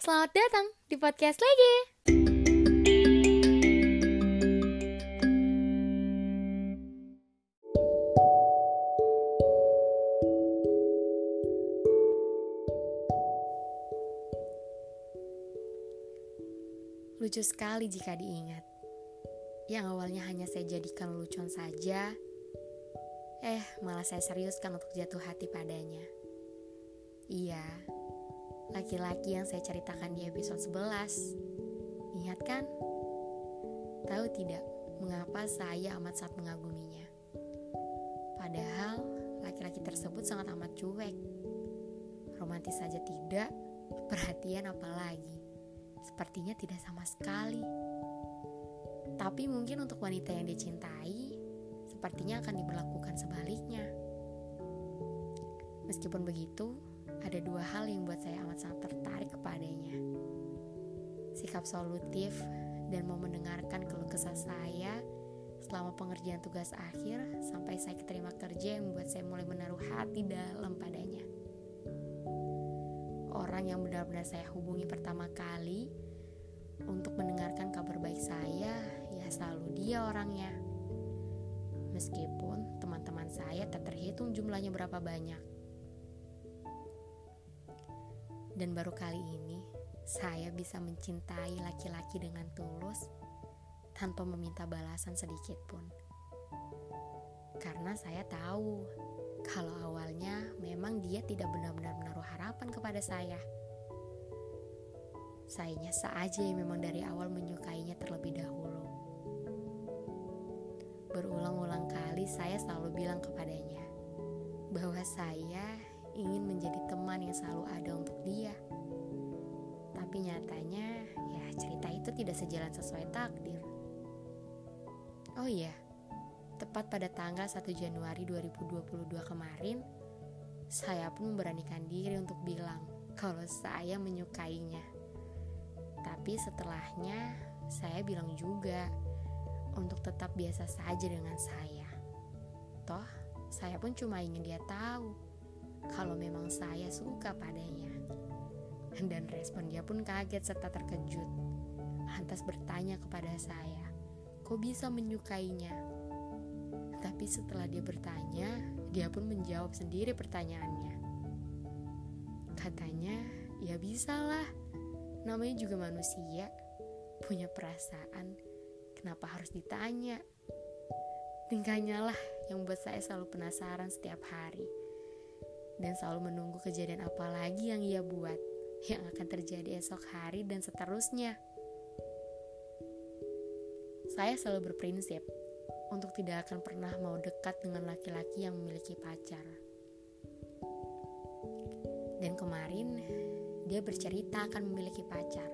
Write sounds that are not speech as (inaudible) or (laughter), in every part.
selamat datang di podcast lagi. Lucu sekali jika diingat. Yang awalnya hanya saya jadikan lucuan saja, eh malah saya seriuskan untuk jatuh hati padanya. Iya, laki-laki yang saya ceritakan di episode 11. Ingat kan? Tahu tidak mengapa saya amat sangat mengaguminya? Padahal laki-laki tersebut sangat amat cuek. Romantis saja tidak, perhatian apalagi. Sepertinya tidak sama sekali. Tapi mungkin untuk wanita yang dicintai, sepertinya akan diberlakukan sebaliknya. Meskipun begitu, ada dua hal yang buat saya amat sangat tertarik kepadanya. Sikap solutif dan mau mendengarkan keluh kesah saya selama pengerjaan tugas akhir sampai saya keterima kerja yang membuat saya mulai menaruh hati dalam padanya. Orang yang benar-benar saya hubungi pertama kali untuk mendengarkan kabar baik saya, ya selalu dia orangnya. Meskipun teman-teman saya tak terhitung jumlahnya berapa banyak. Dan baru kali ini saya bisa mencintai laki-laki dengan tulus tanpa meminta balasan sedikit pun. Karena saya tahu kalau awalnya memang dia tidak benar-benar menaruh harapan kepada saya. Sayanya saja yang memang dari awal menyukainya terlebih dahulu. Berulang-ulang kali saya selalu bilang kepadanya bahwa saya ingin menjadi teman yang selalu ada untuk dia. Tapi nyatanya, ya cerita itu tidak sejalan sesuai takdir. Oh iya, tepat pada tanggal 1 Januari 2022 kemarin, saya pun memberanikan diri untuk bilang kalau saya menyukainya. Tapi setelahnya, saya bilang juga untuk tetap biasa saja dengan saya. Toh, saya pun cuma ingin dia tahu kalau memang saya suka padanya. Dan respon dia pun kaget serta terkejut. Lantas bertanya kepada saya, kok bisa menyukainya? Tapi setelah dia bertanya, dia pun menjawab sendiri pertanyaannya. Katanya, ya bisalah. Namanya juga manusia, punya perasaan. Kenapa harus ditanya? Tingkahnya lah yang membuat saya selalu penasaran setiap hari dan selalu menunggu kejadian apa lagi yang ia buat, yang akan terjadi esok hari dan seterusnya. Saya selalu berprinsip untuk tidak akan pernah mau dekat dengan laki-laki yang memiliki pacar. Dan kemarin dia bercerita akan memiliki pacar.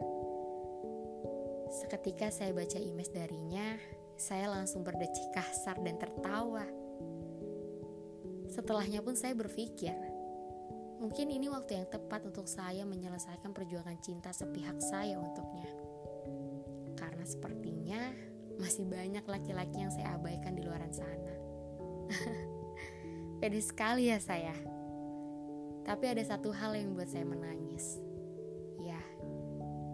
Seketika saya baca image darinya, saya langsung berdecik kasar dan tertawa. Setelahnya pun saya berpikir, Mungkin ini waktu yang tepat untuk saya menyelesaikan perjuangan cinta sepihak saya untuknya. Karena sepertinya masih banyak laki-laki yang saya abaikan di luar sana. (laughs) Pede sekali ya saya. Tapi ada satu hal yang membuat saya menangis. Ya,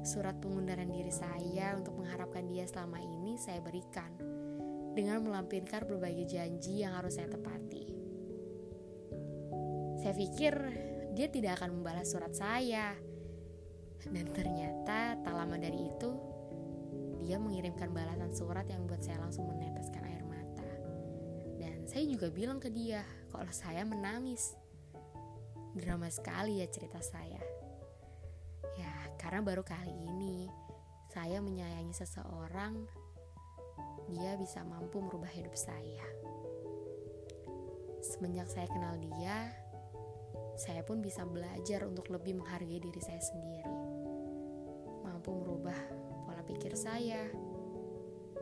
surat pengundaran diri saya untuk mengharapkan dia selama ini saya berikan dengan melampirkan berbagai janji yang harus saya tepati. Saya pikir dia tidak akan membalas surat saya. Dan ternyata tak lama dari itu, dia mengirimkan balasan surat yang buat saya langsung meneteskan air mata. Dan saya juga bilang ke dia kalau saya menangis. Drama sekali ya cerita saya. Ya, karena baru kali ini saya menyayangi seseorang, dia bisa mampu merubah hidup saya. Semenjak saya kenal dia, saya pun bisa belajar untuk lebih menghargai diri saya sendiri. Mampu merubah pola pikir saya.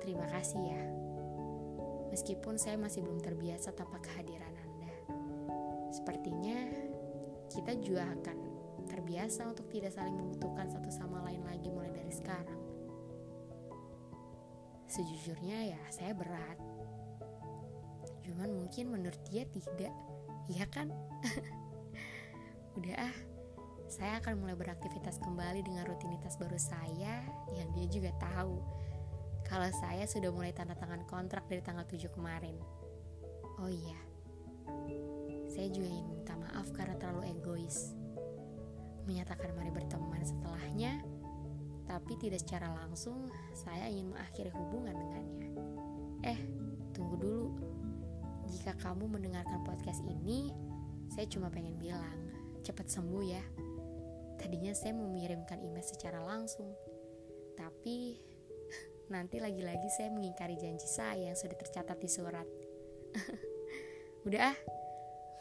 Terima kasih ya. Meskipun saya masih belum terbiasa tanpa kehadiran Anda. Sepertinya kita juga akan terbiasa untuk tidak saling membutuhkan satu sama lain lagi mulai dari sekarang. Sejujurnya ya saya berat. Cuman mungkin menurut dia tidak. Iya kan? (laughs) Udah ah, saya akan mulai beraktivitas kembali dengan rutinitas baru saya yang dia juga tahu kalau saya sudah mulai tanda tangan kontrak dari tanggal 7 kemarin. Oh iya, saya juga ingin minta maaf karena terlalu egois. Menyatakan mari berteman setelahnya, tapi tidak secara langsung saya ingin mengakhiri hubungan dengannya. Eh, tunggu dulu. Jika kamu mendengarkan podcast ini, saya cuma pengen bilang, cepat sembuh ya. Tadinya saya mau mengirimkan email secara langsung, tapi (laughs) nanti lagi-lagi saya mengingkari janji saya yang sudah tercatat di surat. (laughs) Udah ah,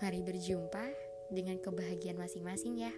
mari berjumpa dengan kebahagiaan masing-masing ya.